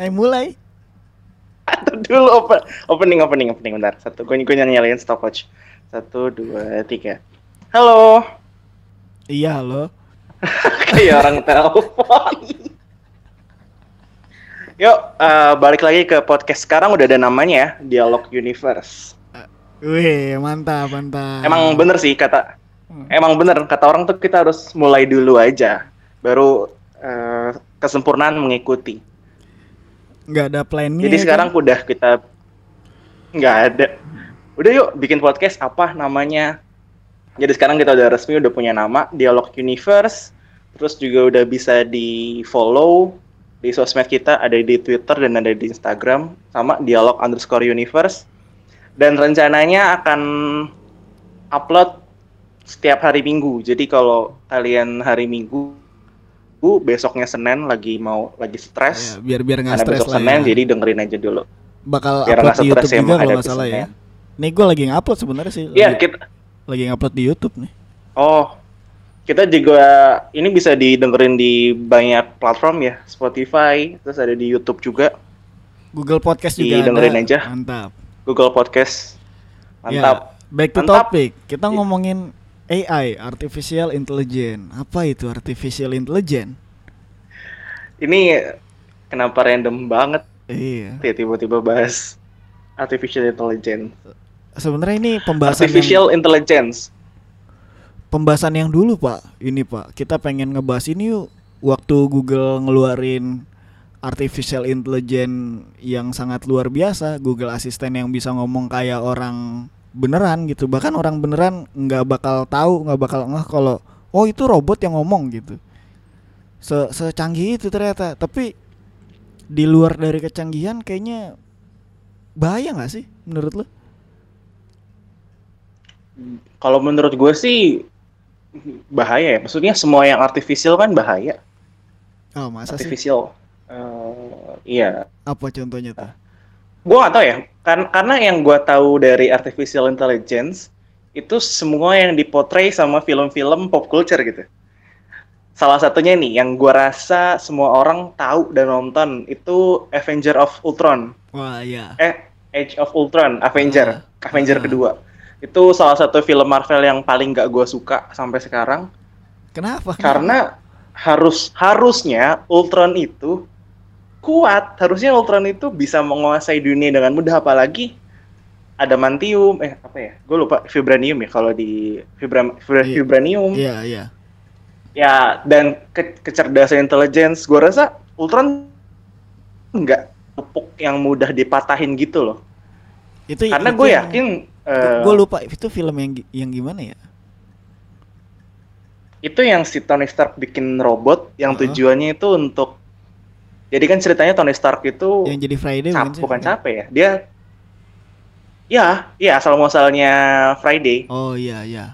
Eh mulai. Satu dulu open, opening opening opening bentar. Satu gue gue nyalain stopwatch. Satu dua tiga. Halo. Iya halo. Kayak orang telepon. Yuk, eh, balik lagi ke podcast sekarang udah ada namanya ya, Dialog Universe. Wih mantap mantap. Emang bener sih kata, Hmm. emang bener kata orang tuh kita harus mulai dulu aja, baru eh, kesempurnaan mengikuti. Nggak ada plannya. Jadi kan? sekarang udah kita nggak ada. Udah yuk bikin podcast apa namanya. Jadi sekarang kita udah resmi udah punya nama Dialog Universe. Terus juga udah bisa di follow di sosmed kita ada di Twitter dan ada di Instagram sama Dialog underscore Universe. Dan rencananya akan upload setiap hari Minggu. Jadi kalau kalian hari Minggu besoknya Senin lagi mau lagi stres, Ya, biar biar nggak stres besok lah Senin ya. jadi dengerin aja dulu. bakal biar upload di YouTube ya juga kalau nggak salah ya. Nih gue lagi ngupload sebenarnya sih. Iya, kita lagi ngupload di YouTube nih. Oh, kita juga ini bisa didengerin di banyak platform ya, Spotify, terus ada di YouTube juga, Google Podcast juga Didengerin ada. aja. Mantap. Google Podcast. Mantap. Ya, back to Mantap. topic. Kita Iya. ngomongin AI, artificial intelligence. Apa itu artificial intelligence? Ini kenapa random banget Iya. ya tiba-tiba bahas artificial intelligence. Sebenarnya ini pembahasan yang, Artificial intelligence. pembahasan yang dulu, Pak. Ini, Pak. Kita pengen ngebahas ini yuk. Waktu Google ngeluarin artificial intelligence yang sangat luar biasa, Google Assistant yang bisa ngomong kayak orang beneran gitu. Bahkan orang beneran nggak bakal tahu, nggak bakal ngeh kalau oh itu robot yang ngomong gitu. Se secanggih itu ternyata. Tapi di luar dari kecanggihan kayaknya bahaya nggak sih menurut lo? Kalau menurut gue sih bahaya ya. Maksudnya semua yang artificial kan bahaya. Oh masa sih? Artificial. Eh, iya. Apa contohnya tuh? gue gak tahu ya kan karena yang gue tahu dari artificial intelligence itu semua yang dipotray sama film-film pop culture gitu salah satunya nih yang gue rasa semua orang tahu dan nonton itu Avenger of Ultron Wah iya. eh Age of Ultron Avenger Ah, Avenger ah. kedua itu salah satu film Marvel yang paling gak gue suka sampai sekarang Kenapa? karena harus harusnya Ultron itu kuat harusnya Ultron itu bisa menguasai dunia dengan mudah apalagi ada mantium eh apa ya gue lupa vibranium ya kalau di vibra, vibra- Iya. vibranium Iya iya. ya dan ke- kecerdasan intelligence gue rasa Ultron nggak pupuk yang mudah dipatahin gitu loh Itu karena gue yang- yakin eh, gue lupa itu film yang yang gimana ya? itu yang si Tony Stark bikin robot yang Heeh. tujuannya itu untuk jadi kan ceritanya Tony Stark itu Yang jadi Friday cap, bukan bukan capek ya? Dia ya ya asal muasalnya Friday. Oh iya iya.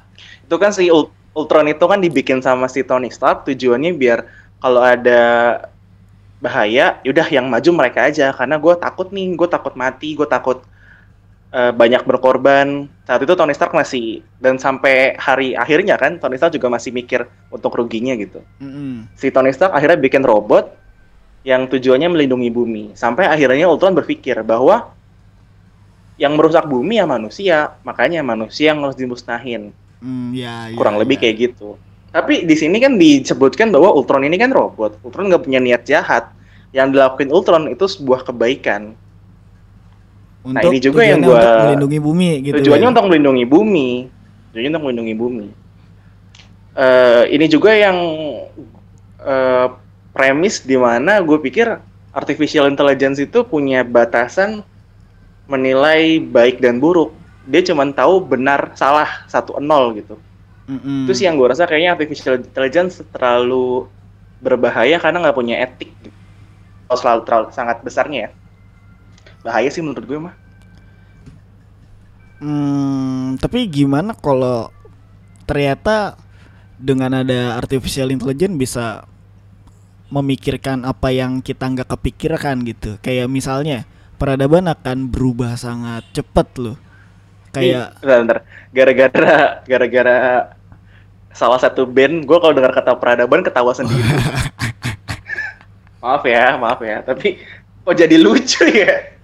itu kan si Ul- Ultron itu kan dibikin sama si Tony Stark tujuannya biar kalau ada bahaya yaudah yang maju mereka aja. Karena gue takut nih gue takut mati gue takut eh, banyak berkorban. Saat itu Tony Stark masih dan sampai hari akhirnya kan Tony Stark juga masih mikir untuk ruginya gitu. Mm-mm. si Tony Stark akhirnya bikin robot yang tujuannya melindungi bumi. Sampai akhirnya Ultron berpikir bahwa yang merusak bumi ya manusia, makanya manusia yang harus dimusnahin. Mm, ya, ya, Kurang lebih ya. kayak gitu. Tapi di sini kan disebutkan bahwa Ultron ini kan robot. Ultron nggak punya niat jahat. Yang dilakuin Ultron itu sebuah kebaikan. Untuk ini juga yang gua- untuk melindungi bumi gitu. Tujuannya ya. untuk melindungi bumi. Tujuannya untuk melindungi bumi. Eh, ini juga yang eh, premis di mana gue pikir artificial intelligence itu punya batasan menilai baik dan buruk. Dia cuma tahu benar salah satu nol gitu. Itu sih yang gue rasa kayaknya artificial intelligence terlalu berbahaya karena nggak punya etik. Gitu. Kalau selalu terlalu sangat besarnya ya. Bahaya sih menurut gue mah. Hmm, tapi gimana kalau ternyata dengan ada artificial intelligence bisa memikirkan apa yang kita nggak kepikirkan gitu. Kayak misalnya peradaban akan berubah sangat cepat loh. Kayak bentar. gara-gara gara-gara salah satu band gue kalau dengar kata peradaban ketawa sendiri maaf ya maaf ya tapi Oh jadi lucu ya?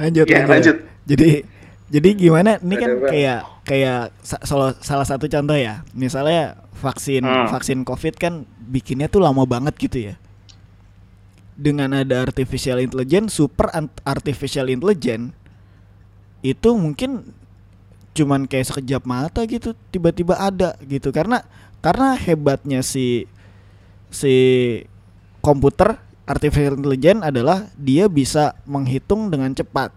Lanjut, Ya, lanjut. lanjut. Jadi jadi gimana? Ini kan kayak kayak sa- salah salah satu contoh ya. Misalnya vaksin Hmm. vaksin Covid kan bikinnya tuh lama banget gitu ya. Dengan ada artificial intelligence, super artificial intelligence itu mungkin cuman kayak sekejap mata gitu tiba-tiba ada gitu karena karena hebatnya si si komputer artificial intelligence adalah dia bisa menghitung dengan cepat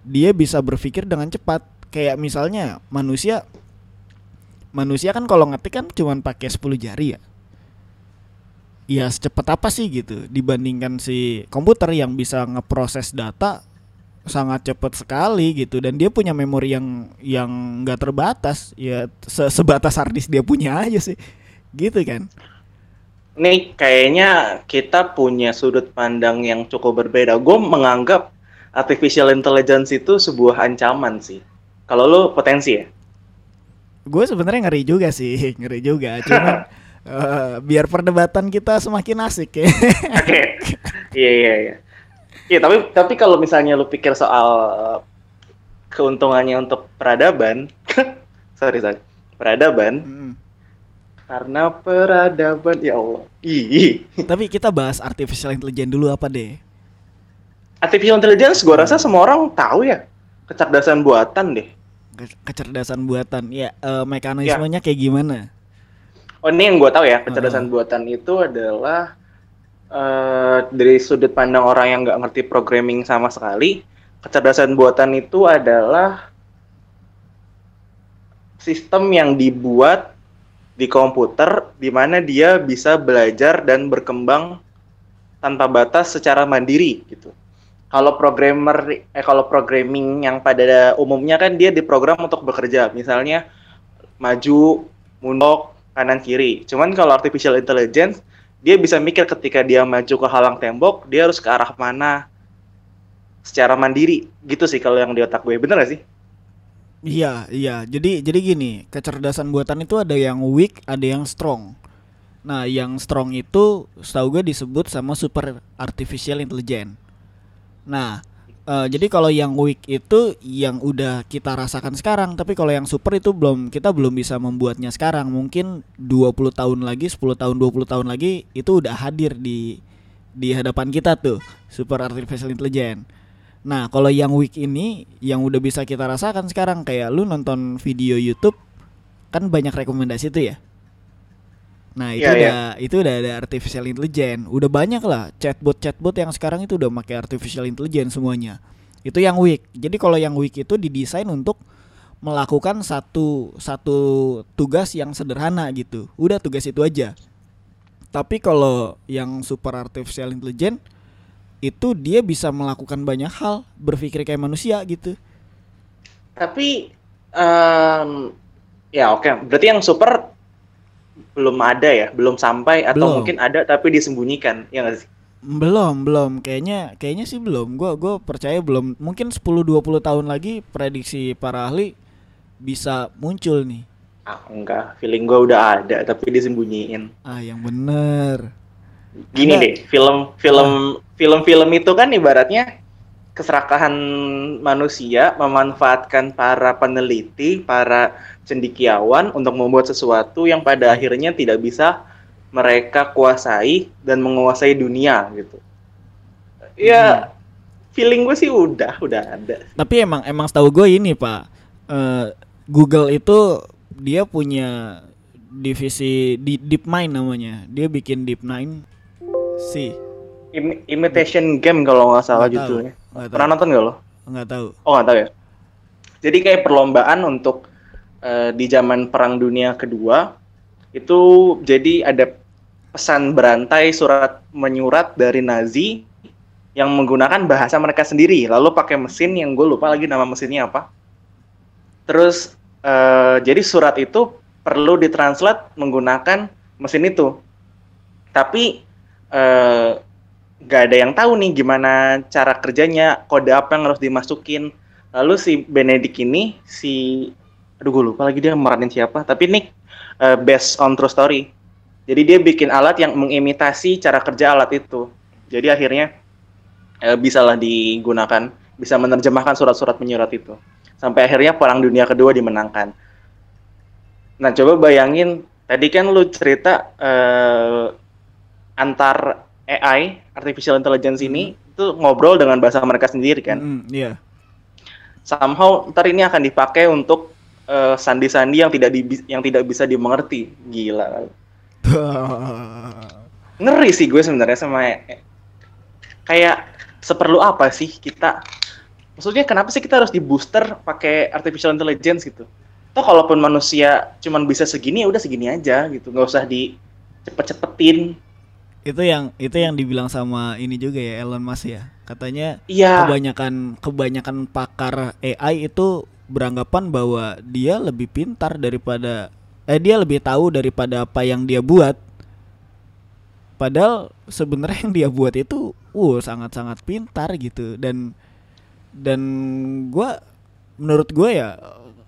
dia bisa berpikir dengan cepat kayak misalnya manusia manusia kan kalau ngetik kan cuman pakai 10 jari ya ya secepat apa sih gitu dibandingkan si komputer yang bisa ngeproses data sangat cepat sekali gitu dan dia punya memori yang yang nggak terbatas ya se- sebatas hard disk dia punya aja sih gitu kan Nih kayaknya kita punya sudut pandang yang cukup berbeda. Gue menganggap artificial intelligence itu sebuah ancaman sih. Kalau lu potensi ya? gue sebenarnya ngeri juga sih ngeri juga cuman eh, biar perdebatan kita semakin asik ya Oke. Iya iya iya. Iya tapi tapi kalau misalnya lu pikir soal uh, keuntungannya untuk peradaban, sorry sorry, peradaban Mm. karena peradaban ya Allah. Ih. tapi kita bahas artificial intelligence dulu apa deh Artificial intelligence gue rasa semua orang tahu ya kecerdasan buatan deh. Ke- kecerdasan buatan ya eh, mekanismenya kayak gimana Oh ini yang gue tahu ya kecerdasan buatan itu adalah eh, dari sudut pandang orang yang nggak ngerti programming sama sekali. Kecerdasan buatan itu adalah sistem yang dibuat di komputer di mana dia bisa belajar dan berkembang tanpa batas secara mandiri gitu. Kalau programmer eh kalau programming yang pada umumnya kan dia diprogram untuk bekerja, misalnya maju, mundur, kanan kiri. Cuman kalau artificial intelligence dia bisa mikir ketika dia maju ke halang tembok, dia harus ke arah mana secara mandiri. Gitu sih kalau yang di otak gue. Bener gak sih? iya iya jadi jadi gini kecerdasan buatan itu ada yang weak ada yang strong nah yang strong itu setahu gue disebut sama super artificial intelligence nah eh, jadi kalau yang weak itu yang udah kita rasakan sekarang tapi kalau yang super itu belum kita belum bisa membuatnya sekarang mungkin 20 tahun lagi 10 tahun 20 tahun lagi itu udah hadir di di hadapan kita tuh super artificial intelligence Nah, kalau yang week ini yang udah bisa kita rasakan sekarang kayak lu nonton video YouTube kan banyak rekomendasi tuh ya. Nah, itu Iya, iya. udah itu udah ada artificial intelligence. Udah banyak lah chatbot-chatbot yang sekarang itu udah pakai artificial intelligence semuanya. Itu yang week. Jadi kalau yang week itu didesain untuk melakukan satu satu tugas yang sederhana gitu. Udah tugas itu aja. Tapi kalau yang super artificial intelligence itu dia bisa melakukan banyak hal, berpikir kayak manusia gitu. Tapi em, ya oke, berarti yang super belum ada ya, belum sampai atau Belum. mungkin ada tapi disembunyikan, ya nggak sih? Belum, belum. Kayaknya kayaknya sih belum. Gua gua percaya belum. Mungkin 10 20 tahun lagi prediksi para ahli bisa muncul nih. Ah, enggak, feeling gue udah ada tapi disembunyiin. Ah, yang bener. Gini Ada- deh, film film film-film itu kan ibaratnya keserakahan manusia memanfaatkan para peneliti, para cendikiawan untuk membuat sesuatu yang pada akhirnya tidak bisa mereka kuasai dan menguasai dunia gitu. Ya, feeling gue sih udah, udah ada. Tapi emang emang setahu gue ini, Pak. Eh, Google itu dia punya divisi di DeepMind namanya. Dia bikin DeepMind sih. Im- imitation game kalau nggak salah tahu, judulnya. Nggak tahu. Pernah nonton nggak lo? Nggak tahu. Oh nggak tahu ya. Jadi kayak perlombaan untuk eh, di zaman Perang Dunia Kedua itu jadi ada pesan berantai surat menyurat dari Nazi yang menggunakan bahasa mereka sendiri lalu pakai mesin yang gue lupa lagi nama mesinnya apa. Terus eh, jadi surat itu perlu ditranslate menggunakan mesin itu. Tapi eh, nggak ada yang tahu nih gimana cara kerjanya, kode apa yang harus dimasukin. Lalu si Benedict ini, si, aduh gue lupa lagi dia meranin siapa, tapi ini eh, based on true story. Jadi dia bikin alat yang mengimitasi cara kerja alat itu. Jadi akhirnya eh, bisalah digunakan, bisa menerjemahkan surat-surat menyurat itu. Sampai akhirnya perang dunia kedua dimenangkan. Nah, coba bayangin tadi kan lu cerita eh, antar AI, artificial intelligence ini itu ngobrol dengan bahasa mereka sendiri kan. Mm, Iya. Somehow ntar ini akan dipakai untuk eh, sandi-sandi yang tidak di, yang tidak bisa dimengerti. Gila. Ngeri sih gue sebenarnya sama kayak seperlu apa sih kita maksudnya kenapa sih kita harus di booster pakai artificial intelligence gitu toh kalaupun manusia cuman bisa segini ya udah segini aja gitu nggak usah di cepet-cepetin itu yang itu yang dibilang sama ini juga ya Elon Musk ya. Katanya iya kebanyakan kebanyakan pakar AI itu beranggapan bahwa dia lebih pintar daripada eh dia lebih tahu daripada apa yang dia buat. Padahal sebenarnya yang dia buat itu uh sangat-sangat pintar gitu dan dan gua menurut gue ya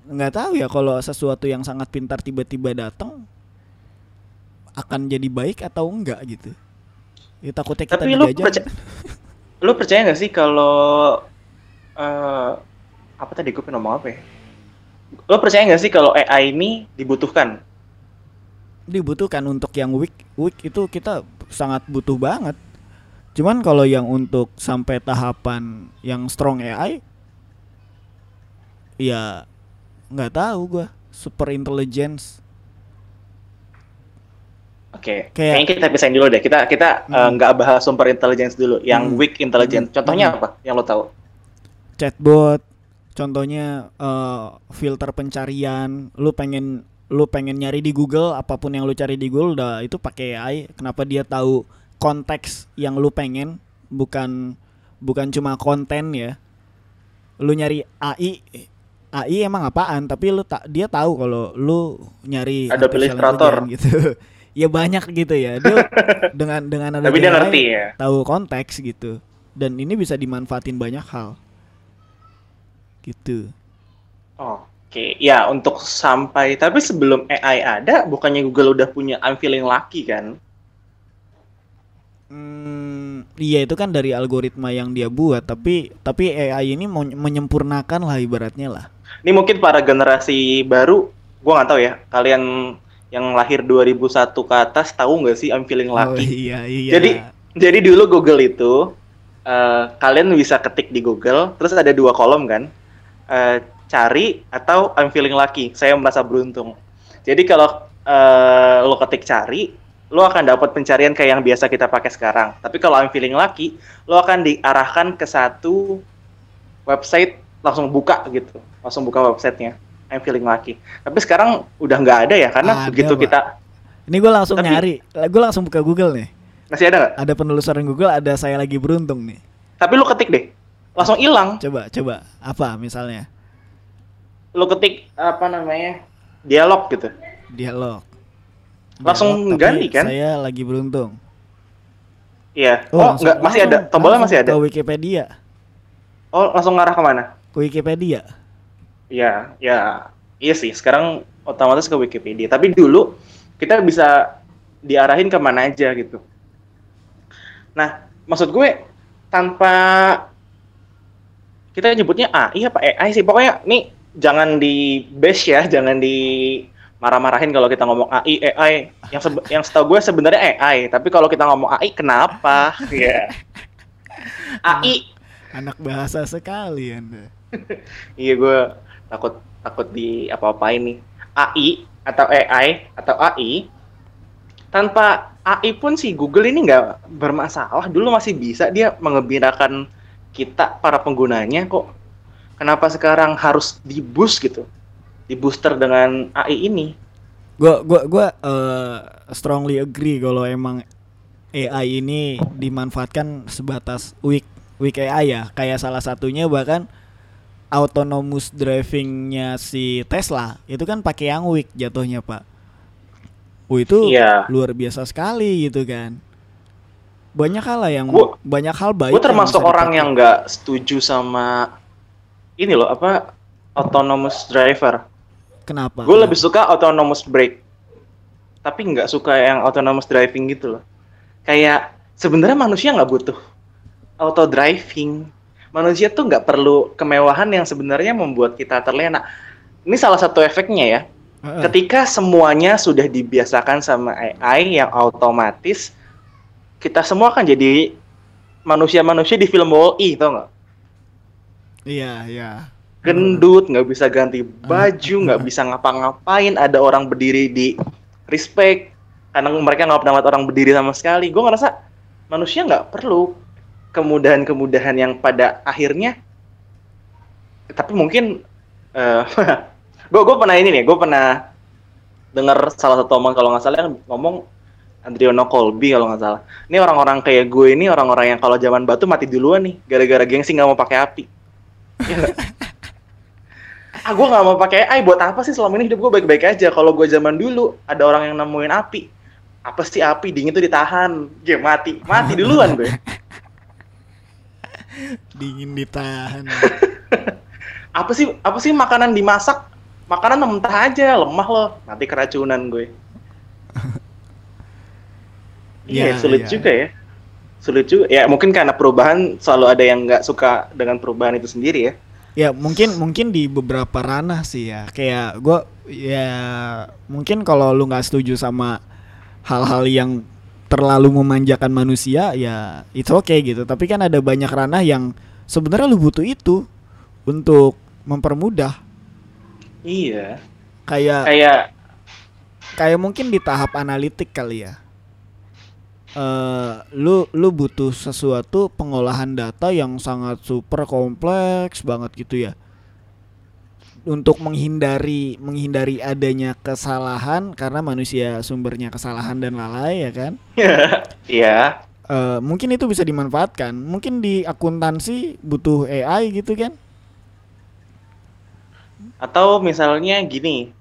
nggak tahu ya kalau sesuatu yang sangat pintar tiba-tiba datang akan jadi baik atau enggak gitu. Ya takutnya kita tapi lu percaya lu percaya nggak sih kalau eh apa tadi gue ngomong apa ya? Lu percaya nggak sih kalau AI ini dibutuhkan? Dibutuhkan untuk yang weak weak itu kita sangat butuh banget. Cuman kalau yang untuk sampai tahapan yang strong AI ya nggak tahu gua. Super intelligence Oke, Kayak- kayaknya kita pisahin dulu deh. Kita kita eh, Hmm. nggak bahas super intelligence dulu, yang Hmm. weak intelligence. Hmm. Contohnya Hmm. apa? Yang lo tahu? chatbot contohnya eh, filter pencarian lu pengen lu pengen nyari di Google apa pun yang lu cari di Google udah itu pakai AI kenapa dia tahu konteks yang lu pengen bukan bukan cuma konten ya lu nyari AI AI emang apaan tapi lu tak dia tahu kalau lu nyari Illustrator. intelligence gitu ya banyak gitu ya dia dengan dengan ada Tapi dia ngerti ya. tahu konteks gitu dan ini bisa dimanfaatin banyak hal gitu Oke, ya untuk sampai tapi sebelum AI ada, bukannya Google udah punya I'm feeling lucky kan? Hmm, iya itu kan dari algoritma yang dia buat tapi tapi AI ini mau menyempurnakan lah ibaratnya lah Ini mungkin para generasi baru, gua nggak tahu ya. Kalian yang lahir 2001 ke atas tahu nggak sih I'm feeling oh lucky? iya iya Jadi jadi dulu Google itu eh, kalian bisa ketik di Google, terus ada dua kolom kan, Eh, cari atau I'm feeling lucky. Saya merasa beruntung. Jadi kalau eh, lo ketik cari, lo akan dapat pencarian kayak yang biasa kita pakai sekarang. Tapi kalau I'm feeling lucky, lo akan diarahkan ke satu website langsung buka gitu, langsung buka websitenya. I'm feeling lucky. Tapi sekarang udah nggak ada ya, karena Ada, begitu Pak. kita ini gue langsung Tapi- nyari. Gue langsung buka Google nih. Masih ada nggak? ada penelusuran Google ada saya lagi beruntung nih. Tapi lo ketik deh, langsung hilang. coba coba. Apa misalnya? Lo ketik apa namanya dialog gitu. Dialog. Langsung Dialog, tapi ganti, kan? saya lagi beruntung. Iya. Oh, langsung- enggak masih ada? Langsung- tombolnya langsung masih ada? ke Wikipedia. Oh langsung ngarah ke mana? Ke Wikipedia iya ya iya sih. Sekarang otomatis ke Wikipedia. Tapi dulu kita bisa diarahin ke mana aja gitu. Nah maksud gue tanpa kita nyebutnya AI apa AI sih? Pokoknya nih jangan di bash ya jangan di marah-marahin kalau kita ngomong AI AI yang sebe- yang setahu gue sebenarnya AI tapi kalau kita ngomong AI kenapa? Ya AI anak bahasa sekali anda. Iya gue takut takut di apa-apain nih. AI atau AI atau AI tanpa AI pun sih Google ini nggak bermasalah. Dulu masih bisa dia mengembirakan kita para penggunanya kok. Kenapa sekarang harus di boost gitu? Di booster dengan AI ini. Gua gua gua eh, strongly agree kalau emang AI ini dimanfaatkan sebatas weak weak AI ya. Kayak salah satunya bahkan autonomous drivingnya si Tesla itu kan pakai yang weak jatuhnya pak Wah itu Iya. luar biasa sekali gitu kan banyak hal lah yang Gua- banyak hal baik gue termasuk orang dipakai. yang nggak setuju sama ini loh apa autonomous driver kenapa Gue lebih suka autonomous brake. Tapi nggak suka yang autonomous driving gitu loh. Kayak sebenarnya manusia nggak butuh auto driving. Manusia tuh nggak perlu kemewahan yang sebenarnya membuat kita terlena. Ini salah satu efeknya ya. Ketika semuanya sudah dibiasakan sama AI yang otomatis, kita semua akan jadi manusia-manusia di film Wall-E, tau nggak? Iya, iya. Gendut, nggak bisa ganti baju, nggak bisa ngapa-ngapain. Ada orang berdiri di respect, karena mereka nggak pernah lihat orang berdiri sama sekali. Gue ngerasa manusia nggak perlu kemudahan-kemudahan yang pada akhirnya, tapi mungkin gue gue pernah ini nih, gue pernah dengar salah satu omong kalau nggak salah yang ngomong Andriono Colby kalau nggak salah. Ini orang-orang kayak gue ini orang-orang yang kalau zaman batu mati duluan nih, gara-gara gengsi nggak mau pakai api. Iya ah gue nggak mau pakai AI buat apa sih selama ini hidup gue baik-baik aja. Kalau gue zaman dulu ada orang yang nemuin api, apa sih api dingin tuh ditahan, dia mati, mati duluan gue. Dingin ditahan. apa sih apa sih makanan dimasak? Makanan mentah aja lemah loh. Nanti keracunan gue. Iya Iya, sulit iya. juga ya. Sulit juga. Ya mungkin karena perubahan selalu ada yang nggak suka dengan perubahan itu sendiri ya. Ya mungkin mungkin di beberapa ranah sih ya. Kayak gue ya mungkin kalau lu nggak setuju sama hal-hal yang terlalu memanjakan manusia ya it's okay gitu. Tapi kan ada banyak ranah yang sebenarnya lu butuh itu untuk mempermudah. Iya. Kayak kayak kayak mungkin di tahap analitik kali ya. Eh lu lu butuh sesuatu pengolahan data yang sangat super kompleks banget gitu ya untuk menghindari menghindari adanya kesalahan karena manusia sumbernya kesalahan dan lalai ya kan? Iya. Eh mungkin itu bisa dimanfaatkan. Mungkin di akuntansi butuh AI gitu kan? Atau misalnya gini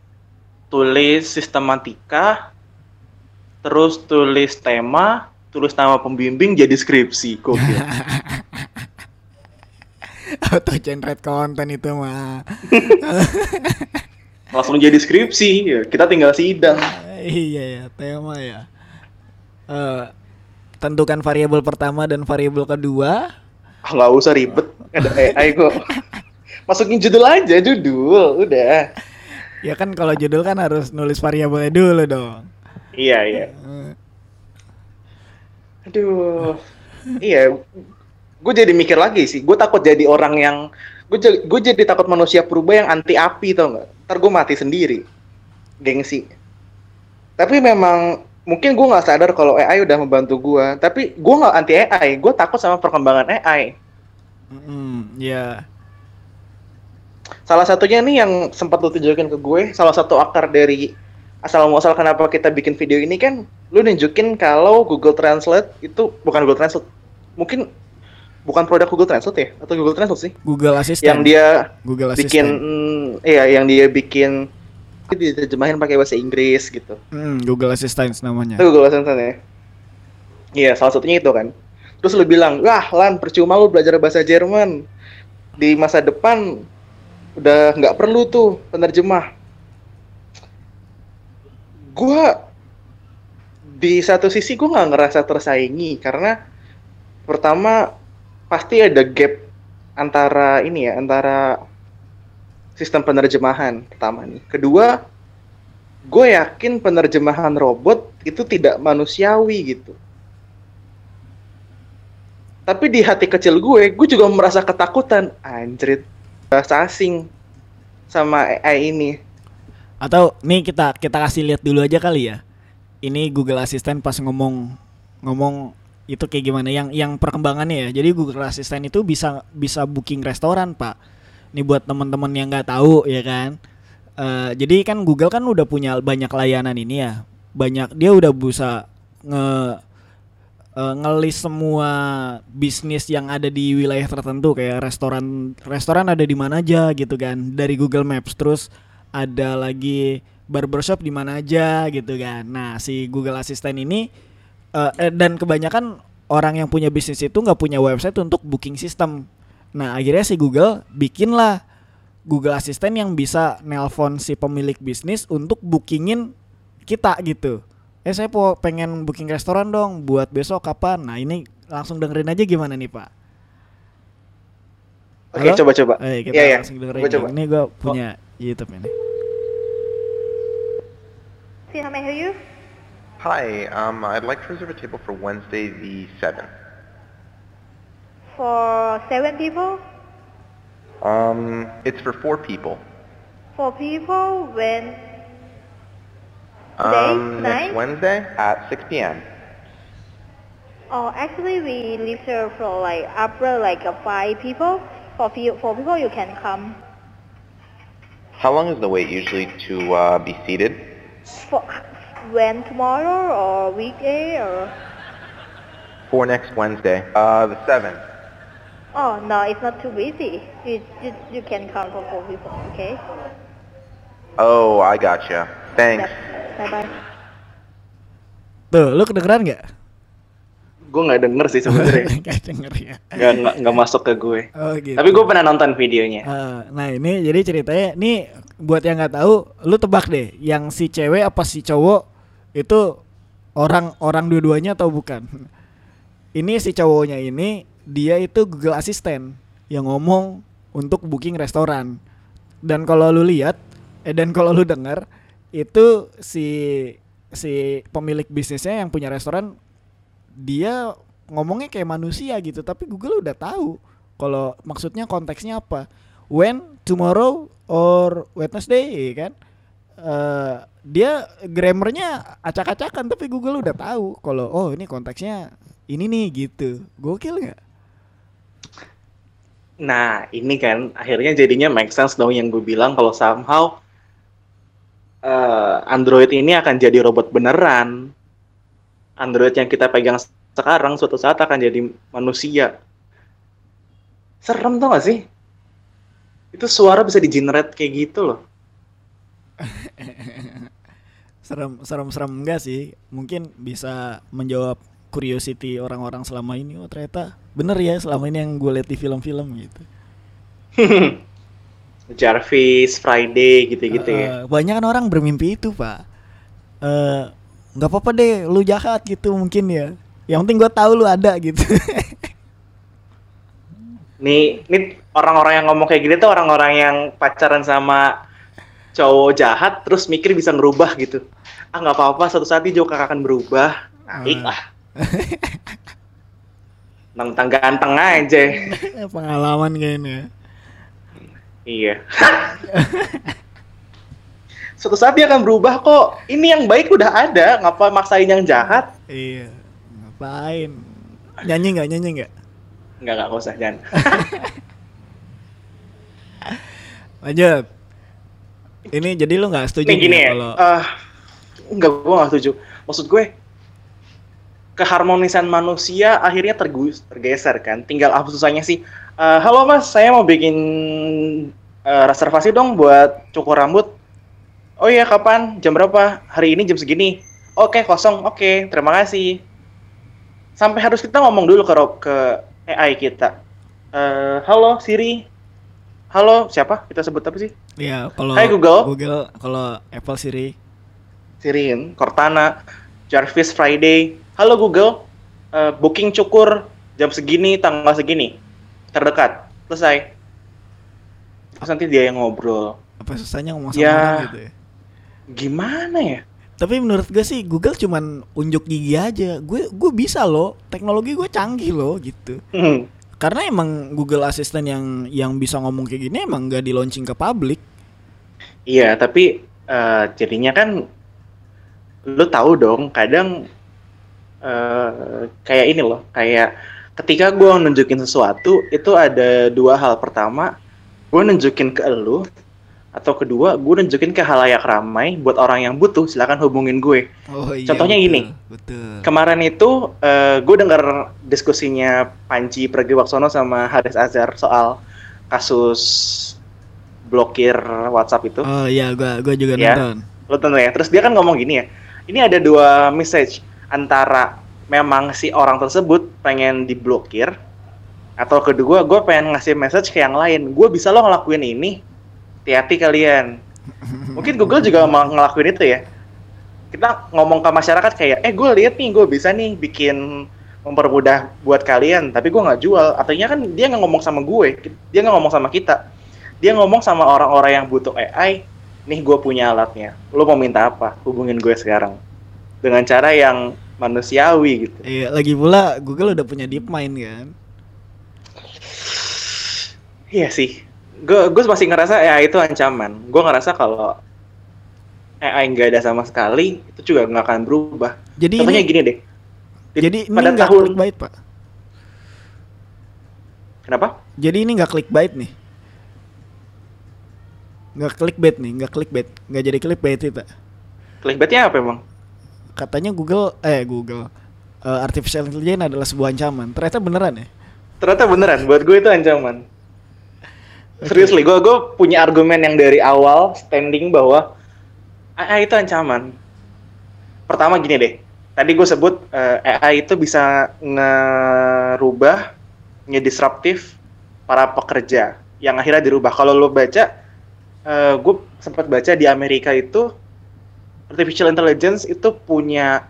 tulis sistematika terus tulis tema tulis nama pembimbing jadi skripsi gokil auto generate konten itu mah. Langsung jadi skripsi ya, kita tinggal sidang. Iya ya tema ya. Eh tentukan variabel pertama dan variabel kedua. Ah, nggak usah ribet. Ada AI kok. Masukin judul aja judul udah. Ya kan kalau judul kan harus nulis variabelnya dulu dong. Iya iya. Eh, aduh. Iya gue jadi mikir lagi sih. Gue takut jadi orang yang gue jadi, gue jadi takut manusia purba yang anti api tau nggak? Ntar gue mati sendiri. Gengsi. Tapi memang mungkin gue nggak sadar kalau AI udah membantu gue tapi gue nggak anti AI gue takut sama perkembangan AI mm, ya Salah satunya nih yang sempat lu tunjukin ke gue, salah satu akar dari asal muasal kenapa kita bikin video ini kan, lu nunjukin kalau Google Translate itu bukan Google Translate, mungkin bukan produk Google Translate ya, atau Google Translate sih, Google Assistant yang dia Google bikin, Assistant iya, yang dia bikin diterjemahin pakai bahasa Inggris gitu. Hmm, Google Assistant namanya Itu Google Assistant ya. Iya, salah satunya itu kan. Terus lu bilang, wah Lan, percuma lu belajar bahasa Jerman. Di masa depan udah nggak perlu tuh penerjemah. Gua di satu sisi gua nggak ngerasa tersaingi karena pertama pasti ada gap antara ini ya antara sistem penerjemahan pertama nih. Kedua, gue yakin penerjemahan robot itu tidak manusiawi gitu. Tapi di hati kecil gue, gue juga merasa ketakutan. Anjrit, bahasa asing sama AI ini. atau nih kita kita kasih lihat dulu aja kali ya ini Google Assistant pas ngomong ngomong itu kayak gimana? Yang yang perkembangannya ya. Jadi Google Assistant itu bisa bisa booking restoran pak. Ini buat teman-teman yang nggak tahu ya kan? Eh, jadi kan Google kan udah punya banyak layanan ini ya. Banyak dia udah bisa nge eh, ngelis semua bisnis yang ada di wilayah tertentu. Kayak restoran restoran ada di mana aja gitu kan. Dari Google Maps. Terus ada lagi barbershop di mana aja gitu kan. Nah si Google Assistant ini eh, eh, dan kebanyakan orang yang punya bisnis itu nggak punya website untuk booking system nah akhirnya si Google bikinlah Google Assistant yang bisa nelpon si pemilik bisnis untuk bookingin kita gitu eh saya po pengen booking restoran dong buat besok kapan nah ini langsung dengerin aja gimana nih pak Oke, coba-coba. Eh, kita Iya, iya. langsung dengerin. Gua ya. coba. Ini gue punya YouTube ini. See how may I help you? Hi, um, I'd like to reserve a table for Wednesday the 7th. For seven people? Um, it's for four people. Four people when Um, next Wednesday at 6 p.m. Oh, actually we reserve for like upper like uh, five people. For few, four people you can come. How long is the wait usually to uh, be seated? For when tomorrow or weekday or? For next Wednesday, uh, the 7th. Oh no, it's not too busy. You you, you can come for four people. Okay. Oh, I gotcha. Thanks. Bye bye. Tuh, lu kedengeran nggak? Gue nggak denger sih sebenarnya. Nggak denger ya. Nggak nggak nggak masuk ke gue. Oh gitu. Tapi gue pernah nonton videonya. Eh, nah ini jadi ceritanya nih buat yang nggak tahu, lu tebak deh, yang si cewek apa si cowok itu orang orang dua-duanya atau bukan? Ini si cowoknya ini dia itu Google Assistant yang ngomong untuk booking restoran. Dan kalau lu lihat, eh dan kalau lu dengar itu si si pemilik bisnisnya yang punya restoran dia ngomongnya kayak manusia gitu tapi Google udah tahu kalau maksudnya konteksnya apa when tomorrow or Wednesday kan Eh, dia grammarnya acak-acakan tapi Google udah tahu kalau oh ini konteksnya ini nih gitu gokil nggak Nah, ini kan akhirnya jadinya make sense dong yang gue bilang kalau somehow eh, Android ini akan jadi robot beneran. Android yang kita pegang sekarang suatu saat akan jadi manusia. Serem tau gak sih? Itu suara bisa di-generate kayak gitu loh. Serem serem serem enggak sih. Mungkin bisa menjawab curiosity orang-orang selama ini oh ternyata bener ya selama ini yang gue lihat di film-film gitu. Jarvis, Friday gitu-gitu ya. Eh, banyak kan orang bermimpi itu pak. Eh, nggak apa-apa deh lu jahat gitu mungkin ya. Yang penting gue tahu lu ada gitu. Nih, nih orang-orang yang ngomong kayak gini tuh orang-orang yang pacaran sama cowok jahat terus mikir bisa ngerubah gitu. Ah nggak apa-apa, suatu saat dia juga akan berubah. Nah, Hmm. ah. Tentang ganteng aja. pengalaman kayaknya iya. suatu saat dia akan berubah kok. Ini yang baik udah ada, ngapa maksain yang jahat? iya ngapain nyanyi nggak nyanyi nggak Enggak, enggak usah, jangan. lanjut ini jadi lu nggak setuju Nih gini nggak ya, kalau eh, enggak, gue gak setuju. Maksud gue, keharmonisan manusia akhirnya tergus, tergeser kan. Tinggal apa susahnya sih? Eh, Halo mas, saya mau bikin eh, reservasi dong buat cukur rambut. Oh iya, kapan? Jam berapa? Hari ini jam segini. Oke, kosong. Oke, terima kasih. Sampai harus kita ngomong dulu ke, ke AI kita. Eh, halo Siri. Halo, siapa? Kita sebut apa sih? ya kalau Hai, Google. Google kalau Apple Siri Sirin, Cortana, Jarvis Friday. Halo Google, eh, booking cukur jam segini, tanggal segini, terdekat, selesai. Terus nanti dia yang ngobrol. apa susahnya ngomong sama Ya. orang gitu ya Gimana ya? Tapi menurut gue sih Google cuman unjuk gigi aja. Gue gue bisa loh, teknologi gue canggih loh gitu. Hmm. Karena emang Google Assistant yang yang bisa ngomong kayak gini emang gak di launching ke publik. Iya, tapi eh, jadinya kan lu tahu dong, kadang eh, kayak ini loh, kayak ketika gua nunjukin sesuatu itu ada dua hal. Pertama, gue nunjukin ke lu, atau kedua, gue nunjukin ke halayak ramai buat orang yang butuh, silakan hubungin gue. Oh iya. Contohnya betul, gini. Betul. Kemarin itu gue denger diskusinya Panji Pragiwaksono sama Haris Azhar soal kasus blokir WhatsApp itu. Oh iya, gua gua juga Ya. nonton. Lo tentu ya. Terus dia kan ngomong gini ya. Ini ada dua message antara memang si orang tersebut pengen diblokir atau kedua gue pengen ngasih message ke yang lain. Gue bisa lo ngelakuin ini. Hati-hati kalian. Mungkin Google juga mau ngelakuin itu ya. Kita ngomong ke masyarakat kayak, eh gue lihat nih gue bisa nih bikin mempermudah buat kalian, tapi gue nggak jual. Artinya kan dia nggak ngomong sama gue, dia nggak ngomong sama kita. Dia ngomong sama orang-orang yang butuh AI. Nih gue punya alatnya. Lo mau minta apa? Hubungin gue sekarang. Dengan cara yang manusiawi gitu. Iya, lagi pula Google udah punya DeepMind kan. Iya sih. Gue gue masih ngerasa AI itu ancaman. Gue ngerasa kalau AI nggak ada sama sekali, itu juga nggak akan berubah. Jadi Contohnya ini, gini deh. Di- jadi ini pada tahun clickbait pak. kenapa? Jadi ini nggak clickbait nih. Nggak clickbait nih, nggak clickbait, nggak jadi clickbait itu. Clickbaitnya apa emang? Katanya Google, eh Google, eh, artificial intelligence adalah sebuah ancaman. Ternyata beneran ya? Ternyata beneran, buat gue itu ancaman. Seriously, gue gue punya argumen yang dari awal standing bahwa AI itu ancaman. Pertama gini deh, tadi gue sebut eh, AI itu bisa ngerubah, ngedisruptif para pekerja yang akhirnya dirubah. Kalau lo baca, eh, gue sempat baca di Amerika itu artificial intelligence itu punya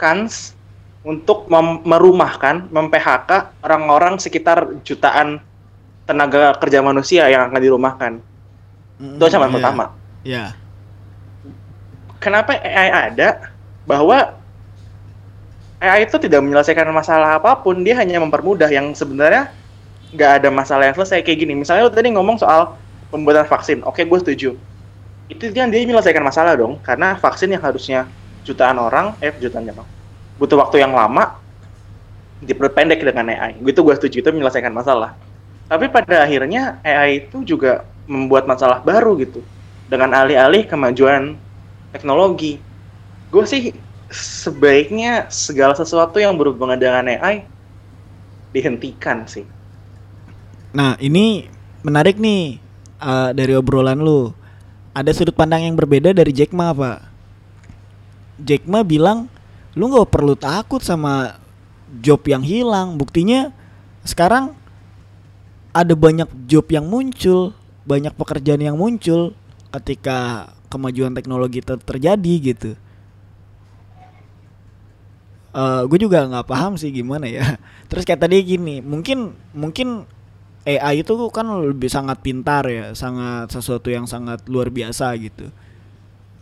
kans untuk mem- merumahkan, mem-PHK orang-orang sekitar jutaan tenaga kerja manusia yang akan dirumahkan. Mm, Itu ancaman iya. pertama. Ya. Kenapa AI ada? Bahwa AI itu tidak menyelesaikan masalah apa pun, dia hanya mempermudah yang sebenarnya nggak ada masalah yang selesai kayak gini. Misalnya lo tadi ngomong soal pembuatan vaksin, oke gue setuju. Itu kan dia menyelesaikan masalah dong, karena vaksin yang harusnya jutaan orang, eh jutaan orang, butuh waktu yang lama, diperpendek dengan AI. Gitu gue setuju, itu menyelesaikan masalah. Tapi pada akhirnya AI itu juga membuat masalah baru gitu, dengan alih-alih kemajuan teknologi. Gue sih sebaiknya segala sesuatu yang berhubungan dengan AI dihentikan sih. Nah ini menarik nih eh, dari obrolan lu. Ada sudut pandang yang berbeda dari Jack Ma pak. Jack Ma bilang lu nggak perlu takut sama job yang hilang. Buktinya sekarang ada banyak job yang muncul, banyak pekerjaan yang muncul ketika kemajuan teknologi ter- terjadi gitu. gue juga nggak paham sih gimana ya. Terus kayak tadi gini, mungkin mungkin AI itu kan lebih sangat pintar ya, sangat sesuatu yang sangat luar biasa gitu.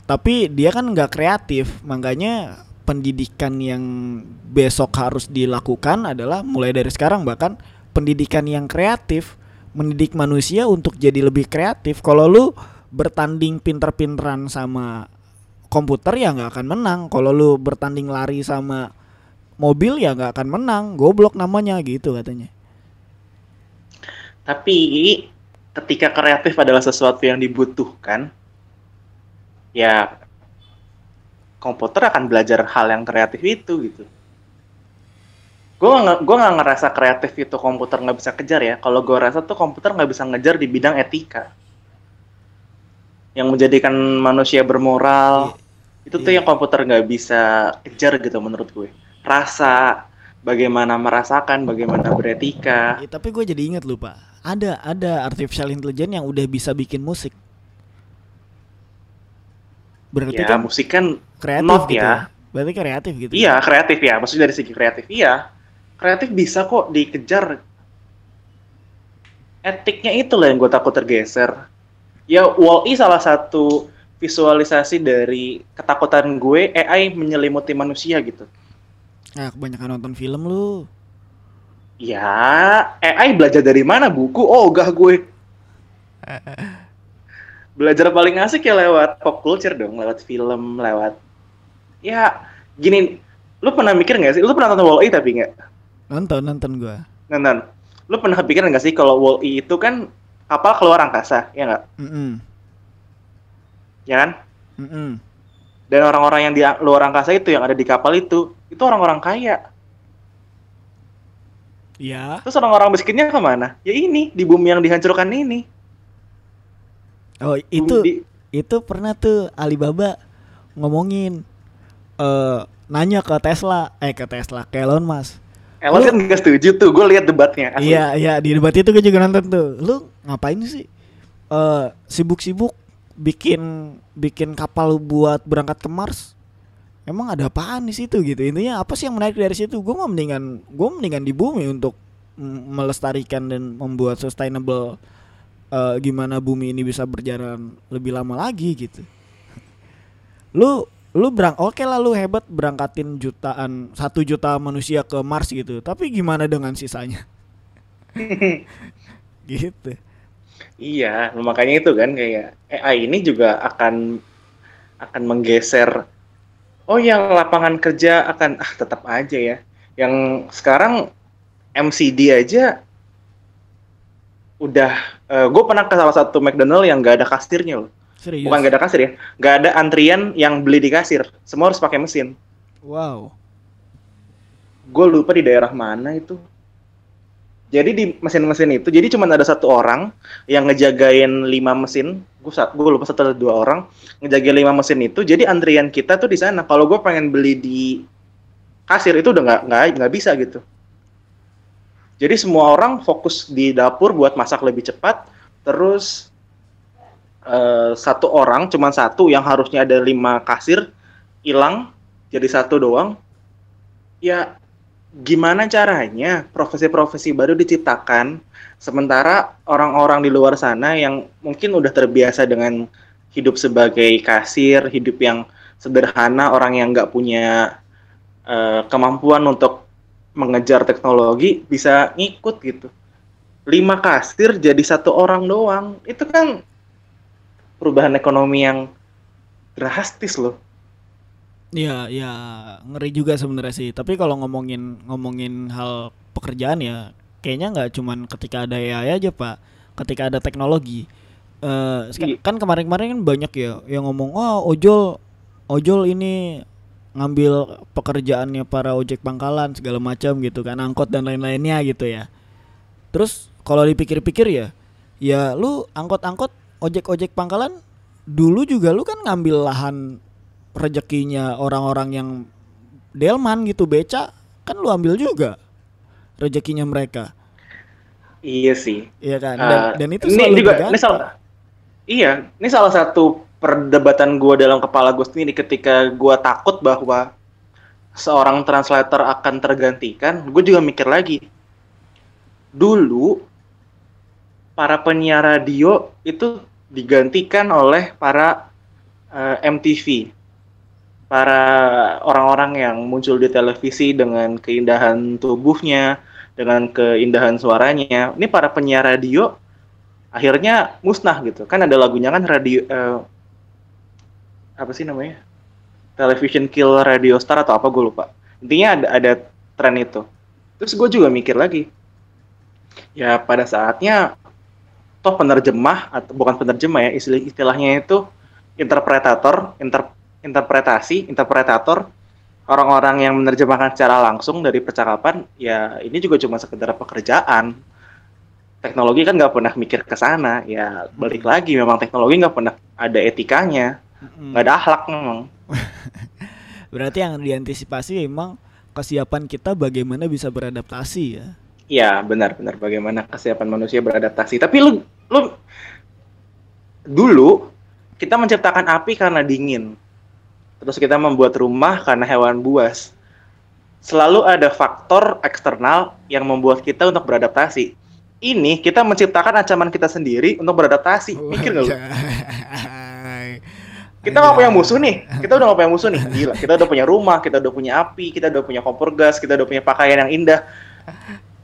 Tapi dia kan nggak kreatif, makanya pendidikan yang besok harus dilakukan adalah mulai dari sekarang bahkan pendidikan yang kreatif, mendidik manusia untuk jadi lebih kreatif. Kalau lu bertanding pinter-pinteran sama komputer ya nggak akan menang. Kalau lu bertanding lari sama mobil ya nggak akan menang. Goblok namanya gitu katanya. Tapi ketika kreatif adalah sesuatu yang dibutuhkan, ya komputer akan belajar hal yang kreatif itu gitu. Gue nggak gue nggak ngerasa kreatif itu komputer nggak bisa kejar ya. Kalau gue rasa tuh komputer nggak bisa ngejar di bidang etika, yang menjadikan manusia bermoral. Itu tuh Iya. yang komputer nggak bisa kejar gitu menurut gue. Rasa, bagaimana merasakan, bagaimana beretika. Ya, tapi gue jadi inget lupa. Ada ada artificial intelligence yang udah bisa bikin musik. Berarti Ya kan musik kan kreatif not gitu. ya. Berarti kreatif gitu. Iya, kreatif ya. Maksudnya dari segi kreatif, iya. Kreatif bisa kok dikejar. Etiknya itu lah yang gue takut tergeser. Ya, Wall-E salah satu visualisasi dari ketakutan gue AI menyelimuti manusia gitu. Nah, kebanyakan nonton film lu. Ya, AI belajar dari mana? Buku? Oh, gah gue. Belajar paling asik ya lewat pop culture dong, lewat film, lewat... Ya, gini, lu pernah mikir nggak sih? Lu pernah nonton Wall-E tapi nggak? Nonton nonton gue. Nonton. Lu pernah kepikiran nggak sih kalau Wall-E itu kan kapal keluar angkasa, ya nggak? Mm Ya kan? -mm. Dan orang-orang yang di luar angkasa itu, yang ada di kapal itu, itu orang-orang kaya. Ya. Terus orang-orang miskinnya ke mana? Ya ini, di bumi yang dihancurkan ini. Oh itu di- itu pernah tuh Alibaba ngomongin eh nanya ke Tesla, eh ke Tesla, ke Elon Musk. Elon Lu- kan nggak setuju tuh, gue lihat debatnya. asli. Iya iya di debat itu gue juga nonton tuh. Lu ngapain sih? Eh sibuk-sibuk bikin bikin kapal buat berangkat ke Mars? Emang ada apaan di situ gitu? Intinya apa sih yang menarik dari situ? Gue mau mendingan gue mendingan di bumi untuk melestarikan dan membuat sustainable eh, gimana bumi ini bisa berjalan lebih lama lagi gitu. Lu lu berang oke lah lu hebat berangkatin jutaan satu juta manusia ke Mars gitu. Tapi gimana dengan sisanya? Gitu. Iya, makanya itu kan kayak AI ini juga akan akan menggeser. Oh yang lapangan kerja akan ah tetap aja ya. Yang sekarang MCD aja udah. gue pernah ke salah satu McDonald yang nggak ada kasirnya loh. serius Bukan nggak ada kasir ya, nggak ada antrian yang beli di kasir. Semua harus pakai mesin. wow Gue lupa di daerah mana itu. Jadi di mesin-mesin itu, jadi cuma ada satu orang yang ngejagain lima mesin. Gue gue lupa satu atau dua orang ngejagain lima mesin itu. Jadi antrian kita tuh di sana. Kalau gue pengen beli di kasir itu udah nggak nggak nggak bisa gitu. Jadi semua orang fokus di dapur buat masak lebih cepat. Terus eh, satu orang, cuma satu yang harusnya ada lima kasir hilang jadi satu doang. Ya gimana caranya profesi-profesi baru diciptakan sementara orang-orang di luar sana yang mungkin udah terbiasa dengan hidup sebagai kasir, hidup yang sederhana, orang yang nggak punya eh, kemampuan untuk mengejar teknologi bisa ngikut gitu. Lima kasir jadi satu orang doang, itu kan perubahan ekonomi yang drastis loh. Ya, ya ngeri juga sebenarnya sih. Tapi kalau ngomongin ngomongin hal pekerjaan ya, kayaknya nggak cuman ketika ada AI aja pak. Ketika ada teknologi, eh Iya. kan kemarin-kemarin kan banyak ya yang ngomong, oh ojol, ojol ini ngambil pekerjaannya para ojek pangkalan segala macam gitu kan, angkot dan lain-lainnya gitu ya. Terus kalau dipikir-pikir ya, ya lu angkot-angkot ojek-ojek pangkalan dulu juga lu kan ngambil lahan rezekinya orang-orang yang delman gitu beca kan lu ambil juga rezekinya mereka. Iya sih. iya kan? Dan, Ah, dan itu ini selalu juga ini salah iya ini salah satu perdebatan gue dalam kepala gue sendiri ketika gue takut bahwa seorang translator akan tergantikan gue juga mikir lagi. Dulu para penyiar radio itu digantikan oleh para eh, MTV para orang-orang yang muncul di televisi dengan keindahan tubuhnya dengan keindahan suaranya. Ini para penyiar radio akhirnya musnah gitu. Kan ada lagunya kan radio eh, apa sih namanya? Television kill radio star atau apa gue lupa. Intinya ada ada tren itu. Terus gue juga mikir lagi. Ya pada saatnya toh penerjemah atau bukan penerjemah ya istilah istilahnya itu interpretator inter, interpretasi interpretator orang-orang yang menerjemahkan secara langsung dari percakapan ya ini juga cuma sekedar pekerjaan. Teknologi kan nggak pernah mikir ke sana ya balik lagi memang teknologi nggak pernah ada etikanya nggak ada akhlak memang. Berarti yang diantisipasi emang kesiapan kita bagaimana bisa beradaptasi ya? Ya benar-benar bagaimana kesiapan manusia beradaptasi. Tapi lu lu dulu kita menciptakan api karena dingin terus kita membuat rumah karena hewan buas. Selalu ada faktor eksternal yang membuat kita untuk beradaptasi. Ini kita menciptakan ancaman kita sendiri untuk beradaptasi. Mikir nggak lu? Kita nggak punya musuh nih. Kita udah nggak punya musuh nih. Gila kita udah punya rumah kita udah punya api kita udah punya kompor gas kita udah punya pakaian yang indah.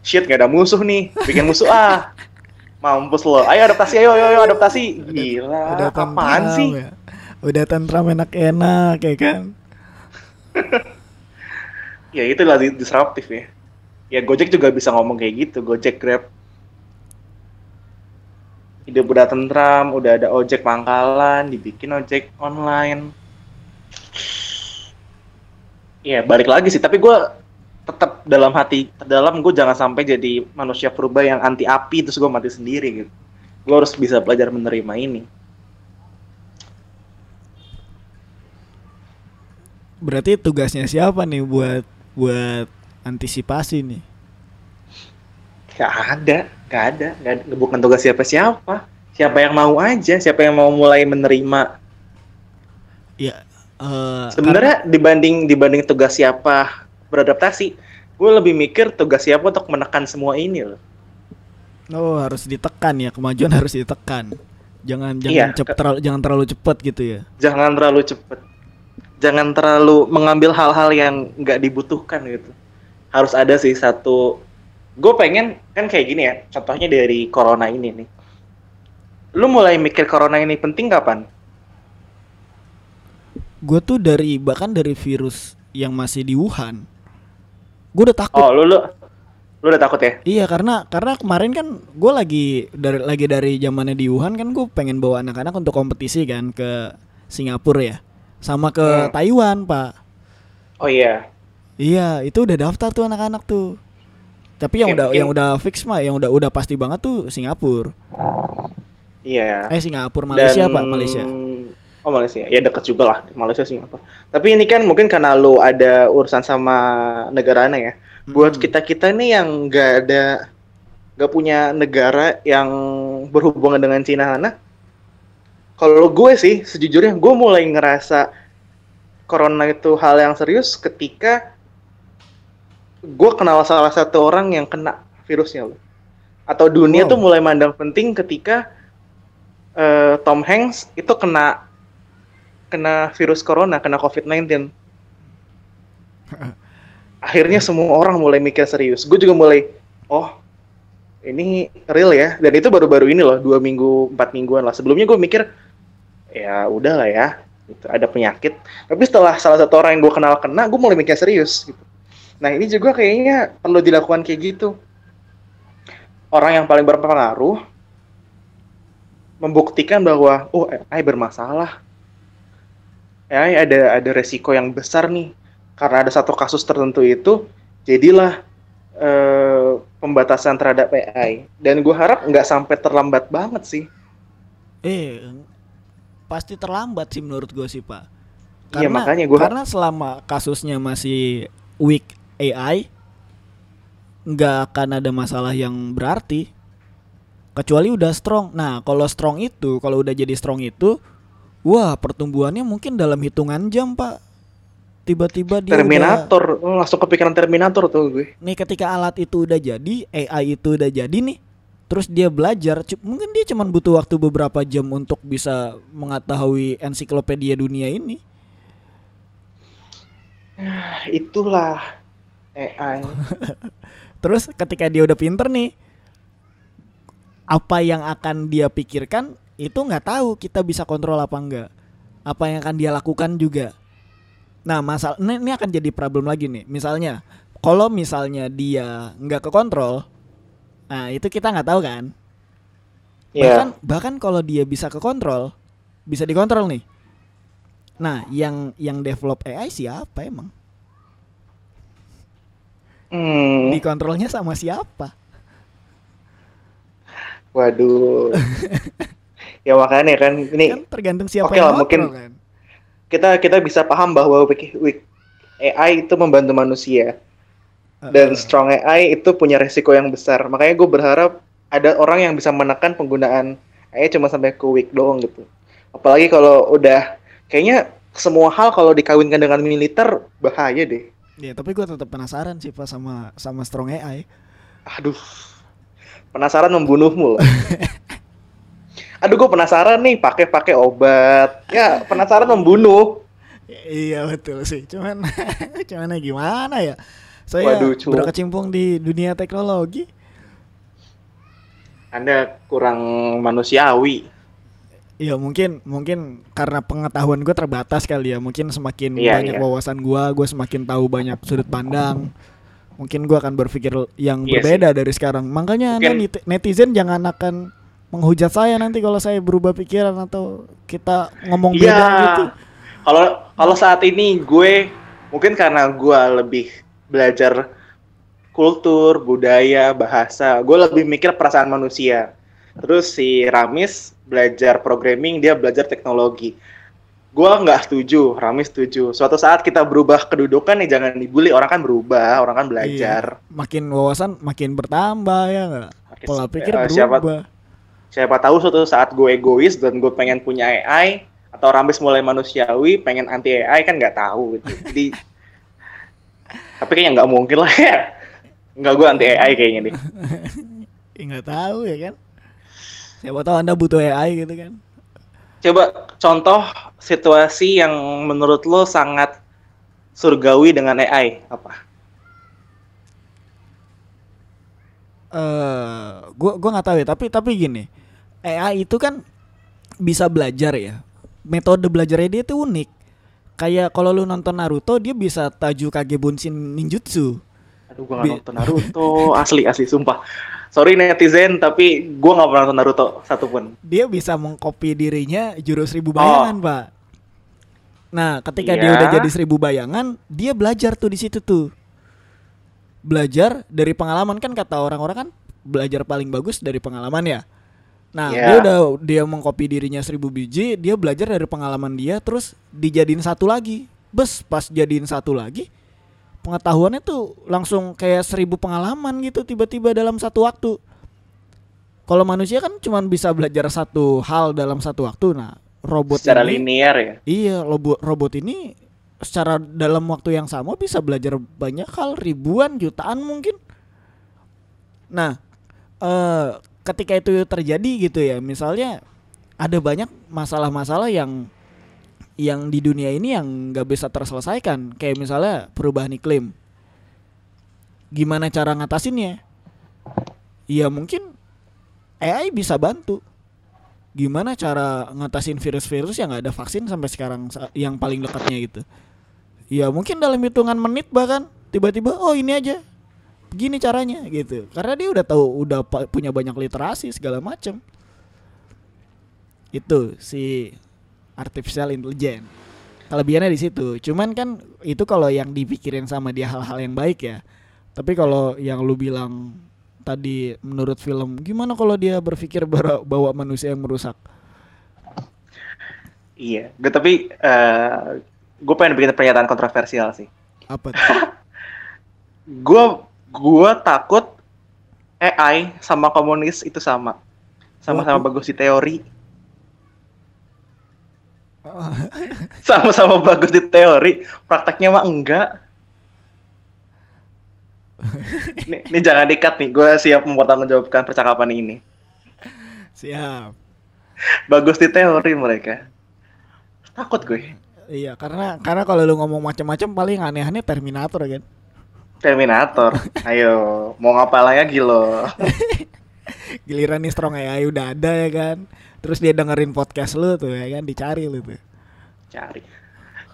Shit nggak ada musuh nih. Bikin musuh ah. Mampus lo. Ayo adaptasi ayo ayo, ayo adaptasi. Gila apaan sih? ya. Udah tentram enak-enak ya kan? Ya di- disruptif ya. Ya Gojek juga bisa ngomong kayak gitu. Gojek Grab. Hidup udah tentram udah ada ojek pangkalan dibikin ojek online. Ya balik lagi sih. Tapi gue tetap dalam hati dalam gue jangan sampai jadi manusia purba yang anti api terus gue mati sendiri gitu. Gue harus bisa belajar menerima ini berarti tugasnya siapa nih buat buat antisipasi nih Gak ada, gak ada, gak ada. Bukan tugas siapa-siapa. Siapa yang mau aja, siapa yang mau mulai menerima. ya Eh, Sebenarnya dibanding dibanding tugas siapa beradaptasi, gue lebih mikir tugas siapa untuk menekan semua ini loh. karena- oh harus ditekan ya kemajuan harus ditekan. Jangan jangan Iya, cep- terlalu jangan terlalu cepat gitu ya. Jangan terlalu cepet. Jangan terlalu mengambil hal-hal yang nggak dibutuhkan gitu. Harus ada sih satu. Gue pengen kan kayak gini ya. Contohnya dari corona ini nih. Lu mulai mikir corona ini penting kapan? Gue tuh dari bahkan dari virus yang masih di Wuhan, gue udah takut. Oh, lu lu lu udah takut ya? Iya karena karena kemarin kan gue lagi dari lagi dari zamannya di Wuhan kan gue pengen bawa anak-anak untuk kompetisi kan ke Singapura ya, sama ke Hmm. Taiwan pak. Oh iya. Iya itu udah daftar tuh anak-anak tuh. Tapi yang udah yang udah fix mah yang udah udah pasti banget tuh Singapura. Iya. Eh Singapura Malaysia Dan- pak Malaysia. Oh Malaysia, ya deket juga lah Malaysia Singapura. Tapi ini kan mungkin karena lu ada urusan sama negaranya ya. Buat Mm. kita kita nih yang nggak ada nggak punya negara yang berhubungan dengan Cina sana. Kalau gue sih sejujurnya gue mulai ngerasa corona itu hal yang serius ketika gue kenal salah satu orang yang kena virusnya loh. Atau dunia Wow. tuh mulai mandang penting ketika eh, Tom Hanks itu kena kena virus corona, kena COVID-19. Akhirnya semua orang mulai mikir serius. Gue juga mulai, oh ini real ya. Dan itu baru-baru ini loh, dua minggu, empat mingguan lah. Sebelumnya gue mikir, ya udah lah ya, gitu, ada penyakit. Tapi setelah salah satu orang yang gue kenal kena, gue mulai mikir serius. Gitu. Nah ini juga kayaknya perlu dilakukan kayak gitu. Orang yang paling berpengaruh membuktikan bahwa oh AI bermasalah. AI ada ada resiko yang besar nih karena ada satu kasus tertentu itu jadilah eh, pembatasan terhadap AI dan gue harap nggak sampai terlambat banget sih. Eh pasti terlambat sih menurut gue sih pak. Iya, makanya gua- karena selama kasusnya masih weak AI nggak akan ada masalah yang berarti kecuali udah strong. Nah kalau strong itu kalau udah jadi strong itu wah pertumbuhannya mungkin dalam hitungan jam pak. Tiba-tiba dia udah- Terminator oh, langsung kepikiran Terminator tuh gue. nih ketika alat itu udah jadi AI itu udah jadi nih terus dia belajar mungkin dia cuman butuh waktu beberapa jam untuk bisa mengetahui ensiklopedia dunia ini. Itulah AI. terus ketika dia udah pinter nih apa yang akan dia pikirkan itu nggak tahu kita bisa kontrol apa enggak apa yang akan dia lakukan juga. Nah masalah ini, ini akan jadi problem lagi nih. Misalnya kalau misalnya dia nggak ke kontrol nah itu kita nggak tahu kan? Bahkan Iya. bahkan kalau dia bisa ke kontrol bisa dikontrol nih. Nah yang yang develop AI siapa emang? Hmm, dikontrolnya sama siapa? Waduh. ya makanya kan ini kan tergantung siapa Oke yang lah, mungkin- kan? kita kita bisa paham bahwa AI itu membantu manusia dan Heeh. strong AI itu punya resiko yang besar. Makanya gue berharap ada orang yang bisa menekan penggunaan AI cuma sampai ke weak doang gitu. Apalagi kalau udah kayaknya semua hal kalau dikawinkan dengan militer bahaya deh. Ya, tapi gue tetap penasaran sih pak sama sama strong AI. Aduh, penasaran membunuhmu loh. Aduh, gue penasaran nih pakai-pakai obat. Ya, penasaran membunuh. iya betul sih. Cuman cuman gimana ya? Saya Waduh, cu. berkecimpung di dunia teknologi. Anda kurang manusiawi. Ya mungkin mungkin karena pengetahuan gue terbatas kali ya. Mungkin semakin Iya, banyak iya. wawasan gue, gue semakin tahu banyak sudut pandang. Mungkin gue akan berpikir yang Iya berbeda dari sekarang. Makanya anda Mungkin- netizen jangan akan menghujat saya nanti kalau saya berubah pikiran atau kita ngomong Iya. beda gitu. Kalau kalau saat ini gue mungkin karena gue lebih belajar kultur, budaya, bahasa, gue lebih mikir perasaan manusia. Terus si Ramis belajar programming, dia belajar teknologi. Gue nggak setuju, Ramis setuju. Suatu saat kita berubah kedudukan nih jangan dibully. Orang kan berubah, orang kan belajar. Iya. Makin wawasan makin bertambah ya nggak? Pola pikir eh, siapa- berubah. Siapa tahu suatu saat gue egois dan gue pengen punya AI, atau Rambis mulai manusiawi pengen anti AI kan nggak tahu gitu. Jadi tapi kayaknya nggak mungkin lah ya. Nggak gue anti AI kayaknya nih. Nggak tahu ya kan. Siapa tahu anda butuh AI gitu kan. Coba contoh situasi yang menurut lo sangat surgawi dengan AI apa? Eh, gua gua nggak tahu ya, tapi tapi gini. AI itu kan bisa belajar ya. Metode belajarnya dia tuh unik. Kayak kalau lu nonton Naruto, dia bisa Taju Kage Bunshin Ninjutsu. Aduh gue nggak Bi- nonton Naruto asli asli sumpah. Sorry netizen tapi gue nggak pernah nonton Naruto satupun. Dia bisa mengcopy dirinya jurus seribu bayangan, Pak. Nah, ketika dia Iya. udah jadi seribu bayangan, dia belajar tuh di situ tuh. Belajar dari pengalaman kan kata orang-orang kan belajar paling bagus dari pengalaman ya. Nah, Iya. dia udah dia mengcopy dirinya seribu biji, dia belajar dari pengalaman dia terus dijadiin satu lagi. Bes pas jadiin satu lagi, pengetahuannya tuh langsung kayak seribu pengalaman gitu tiba-tiba dalam satu waktu. Kalau manusia kan cuma bisa belajar satu hal dalam satu waktu. Nah, robot Secara ini linear ya. Iya, robot robot ini secara dalam waktu yang sama bisa belajar banyak hal, ribuan, jutaan mungkin. Nah, eh ketika itu terjadi gitu ya, misalnya ada banyak masalah-masalah yang yang di dunia ini yang nggak bisa terselesaikan, kayak misalnya perubahan iklim. Gimana cara ngatasinnya? Ya mungkin AI bisa bantu gimana cara ngatasin virus-virus yang nggak ada vaksin sampai sekarang yang paling dekatnya gitu ya mungkin dalam hitungan menit bahkan tiba-tiba oh ini aja begini caranya gitu karena dia udah tahu udah punya banyak literasi segala macam itu si artificial intelligence kelebihannya di situ cuman kan itu kalau yang dipikirin sama dia hal-hal yang baik ya tapi kalau yang lu bilang tadi menurut film gimana kalau dia berpikir bara- bahwa manusia yang merusak Iya. Gue tapi gue pengen bikin pernyataan kontroversial sih. apa tuh? Gue gue takut AI sama komunis itu sama. Sama-sama bagus di teori. Sama-sama bagus di teori, prakteknya mah enggak. ini, ini jangan dikat nih, gue siap mempertanggungjawabkan percakapan ini. siap Bagus di teori mereka. Takut gue. iya karena karena kalau lu ngomong macam-macam paling aneh-aneh Terminator kan Terminator. Ayo, mau ngapa lagi lo? giliran nih strong AI udah ada ya kan terus dia dengerin podcast lu tuh ya kan dicari lu tuh Cari.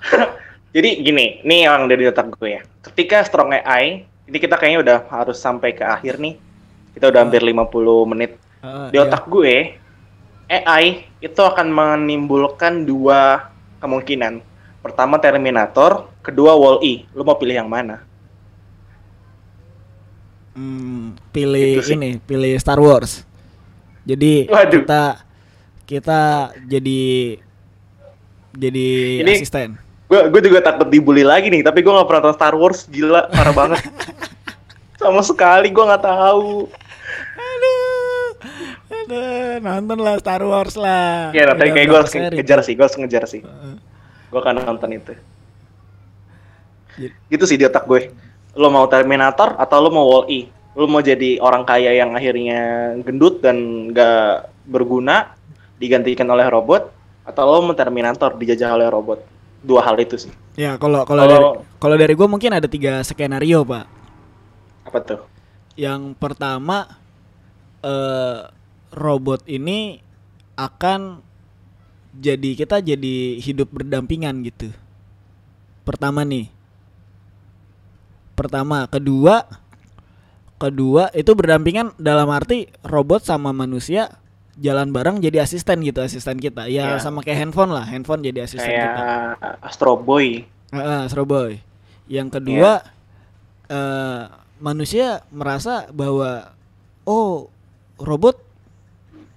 Jadi gini, nih yang dari otak gue ya. Ketika strong AI, ini kita kayaknya udah harus sampai ke akhir nih. Kita udah hampir 50 menit. Ah, Di iya. otak gue, AI itu akan menimbulkan dua kemungkinan. Pertama Terminator, kedua Wall-E. Lu mau pilih yang mana? Hmm, pilih Itu sih. ini, pilih Star Wars. Jadi Waduh. kita kita jadi jadi Ini- asisten. Gue gue juga takut dibully lagi nih, tapi gue nggak pernah nonton Star Wars, gila parah banget. Sama sekali gue nggak tahu. Aduh, aduh, nonton lah Star Wars lah. Ya, tapi Udah kayak gue harus ngejar sih, gue harus ngejar sih. Heeh. Gue akan nonton itu. Gitu sih di otak gue. Lo mau Terminator atau lo mau Wall-E? Lo mau jadi orang kaya yang akhirnya gendut dan gak berguna, digantikan oleh robot, atau lo mau Terminator dijajah oleh robot? Dua hal itu sih. Ya kalau kalau Kalau- dari kalau dari gue mungkin ada tiga skenario pak. Apa tuh? Yang pertama eh robot ini akan jadi kita jadi hidup berdampingan gitu. Pertama nih. Pertama, kedua kedua itu berdampingan dalam arti robot sama manusia jalan bareng jadi asisten gitu, asisten kita. Ya Ya. sama kayak handphone lah, handphone jadi asisten kita. Kayak Astro Boy. Heeh, Astro Boy. Yang kedua eh, manusia merasa bahwa oh robot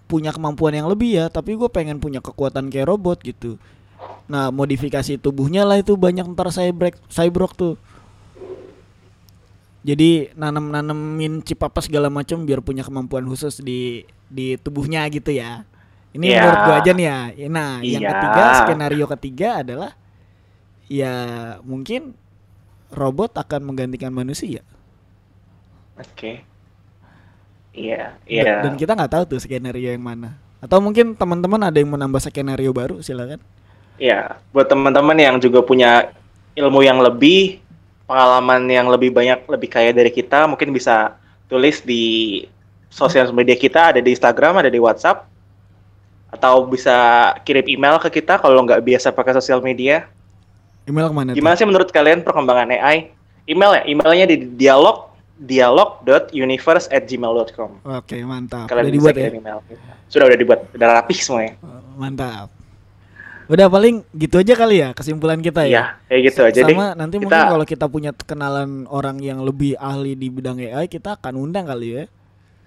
punya kemampuan yang lebih ya, tapi gue pengen punya kekuatan kayak robot gitu. Nah modifikasi tubuhnya lah itu banyak ntar cyborg cyborg tuh. Jadi nanam nanemin chip apa segala macam biar punya kemampuan khusus di di tubuhnya gitu ya. Ini Iya. menurut gua aja nih ya. Nah, yang Iya. ketiga skenario ketiga adalah ya mungkin robot akan menggantikan manusia. Oke. Iya, Dan- iya. Dan kita nggak tahu tuh skenario yang mana. Atau mungkin teman-teman ada yang menambah skenario baru, silakan. Iya, buat teman-teman yang juga punya ilmu yang lebih, pengalaman yang lebih banyak, lebih kaya dari kita, mungkin bisa tulis di sosial media kita, ada di Instagram, ada di WhatsApp, atau bisa kirim email ke kita kalau nggak biasa pakai sosial media. Email ke mana? Gimana sih menurut kalian perkembangan AI? Email ya, emailnya di dialog dialog.universe@gmail.com. Oke, mantap. Kalian Udah dibuat ya? email. Sudah udah dibuat, udah rapi semuanya. Mantap. Udah paling gitu aja kali ya kesimpulan kita Iya, ya. kayak gitu aja. Sama nanti Kita- mungkin kalau kita punya kenalan orang yang lebih ahli di bidang AI, kita akan undang kali ya.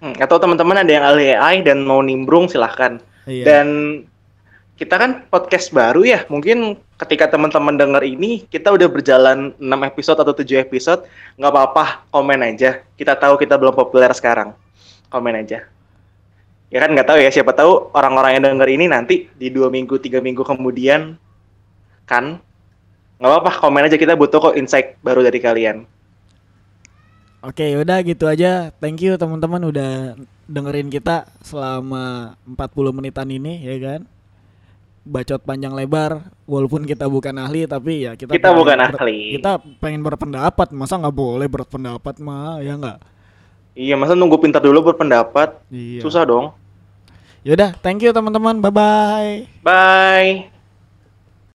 Hmm, atau teman-teman ada yang ahli AI dan mau nimbrung silahkan. Iya. Dan kita kan podcast baru ya, mungkin ketika teman-teman dengar ini kita udah berjalan 6 episode atau 7 episode, nggak apa-apa, komen aja. Kita tahu kita belum populer sekarang, komen aja. Ya kan nggak tahu ya, siapa tahu orang-orang yang denger ini nanti di dua minggu, tiga minggu kemudian kan nggak apa-apa, komen aja kita butuh kok insight baru dari kalian. Oke, udah gitu aja. Thank you teman-teman udah dengerin kita selama 40 menitan ini ya kan. Bacot panjang lebar walaupun kita bukan ahli tapi ya kita Kita bukan ahli. Kita pengen berpendapat, masa nggak boleh berpendapat mah ya nggak? Iya, masa nunggu pintar dulu berpendapat? Iya. Susah dong. Yaudah, thank you teman-teman. Bye bye. Bye.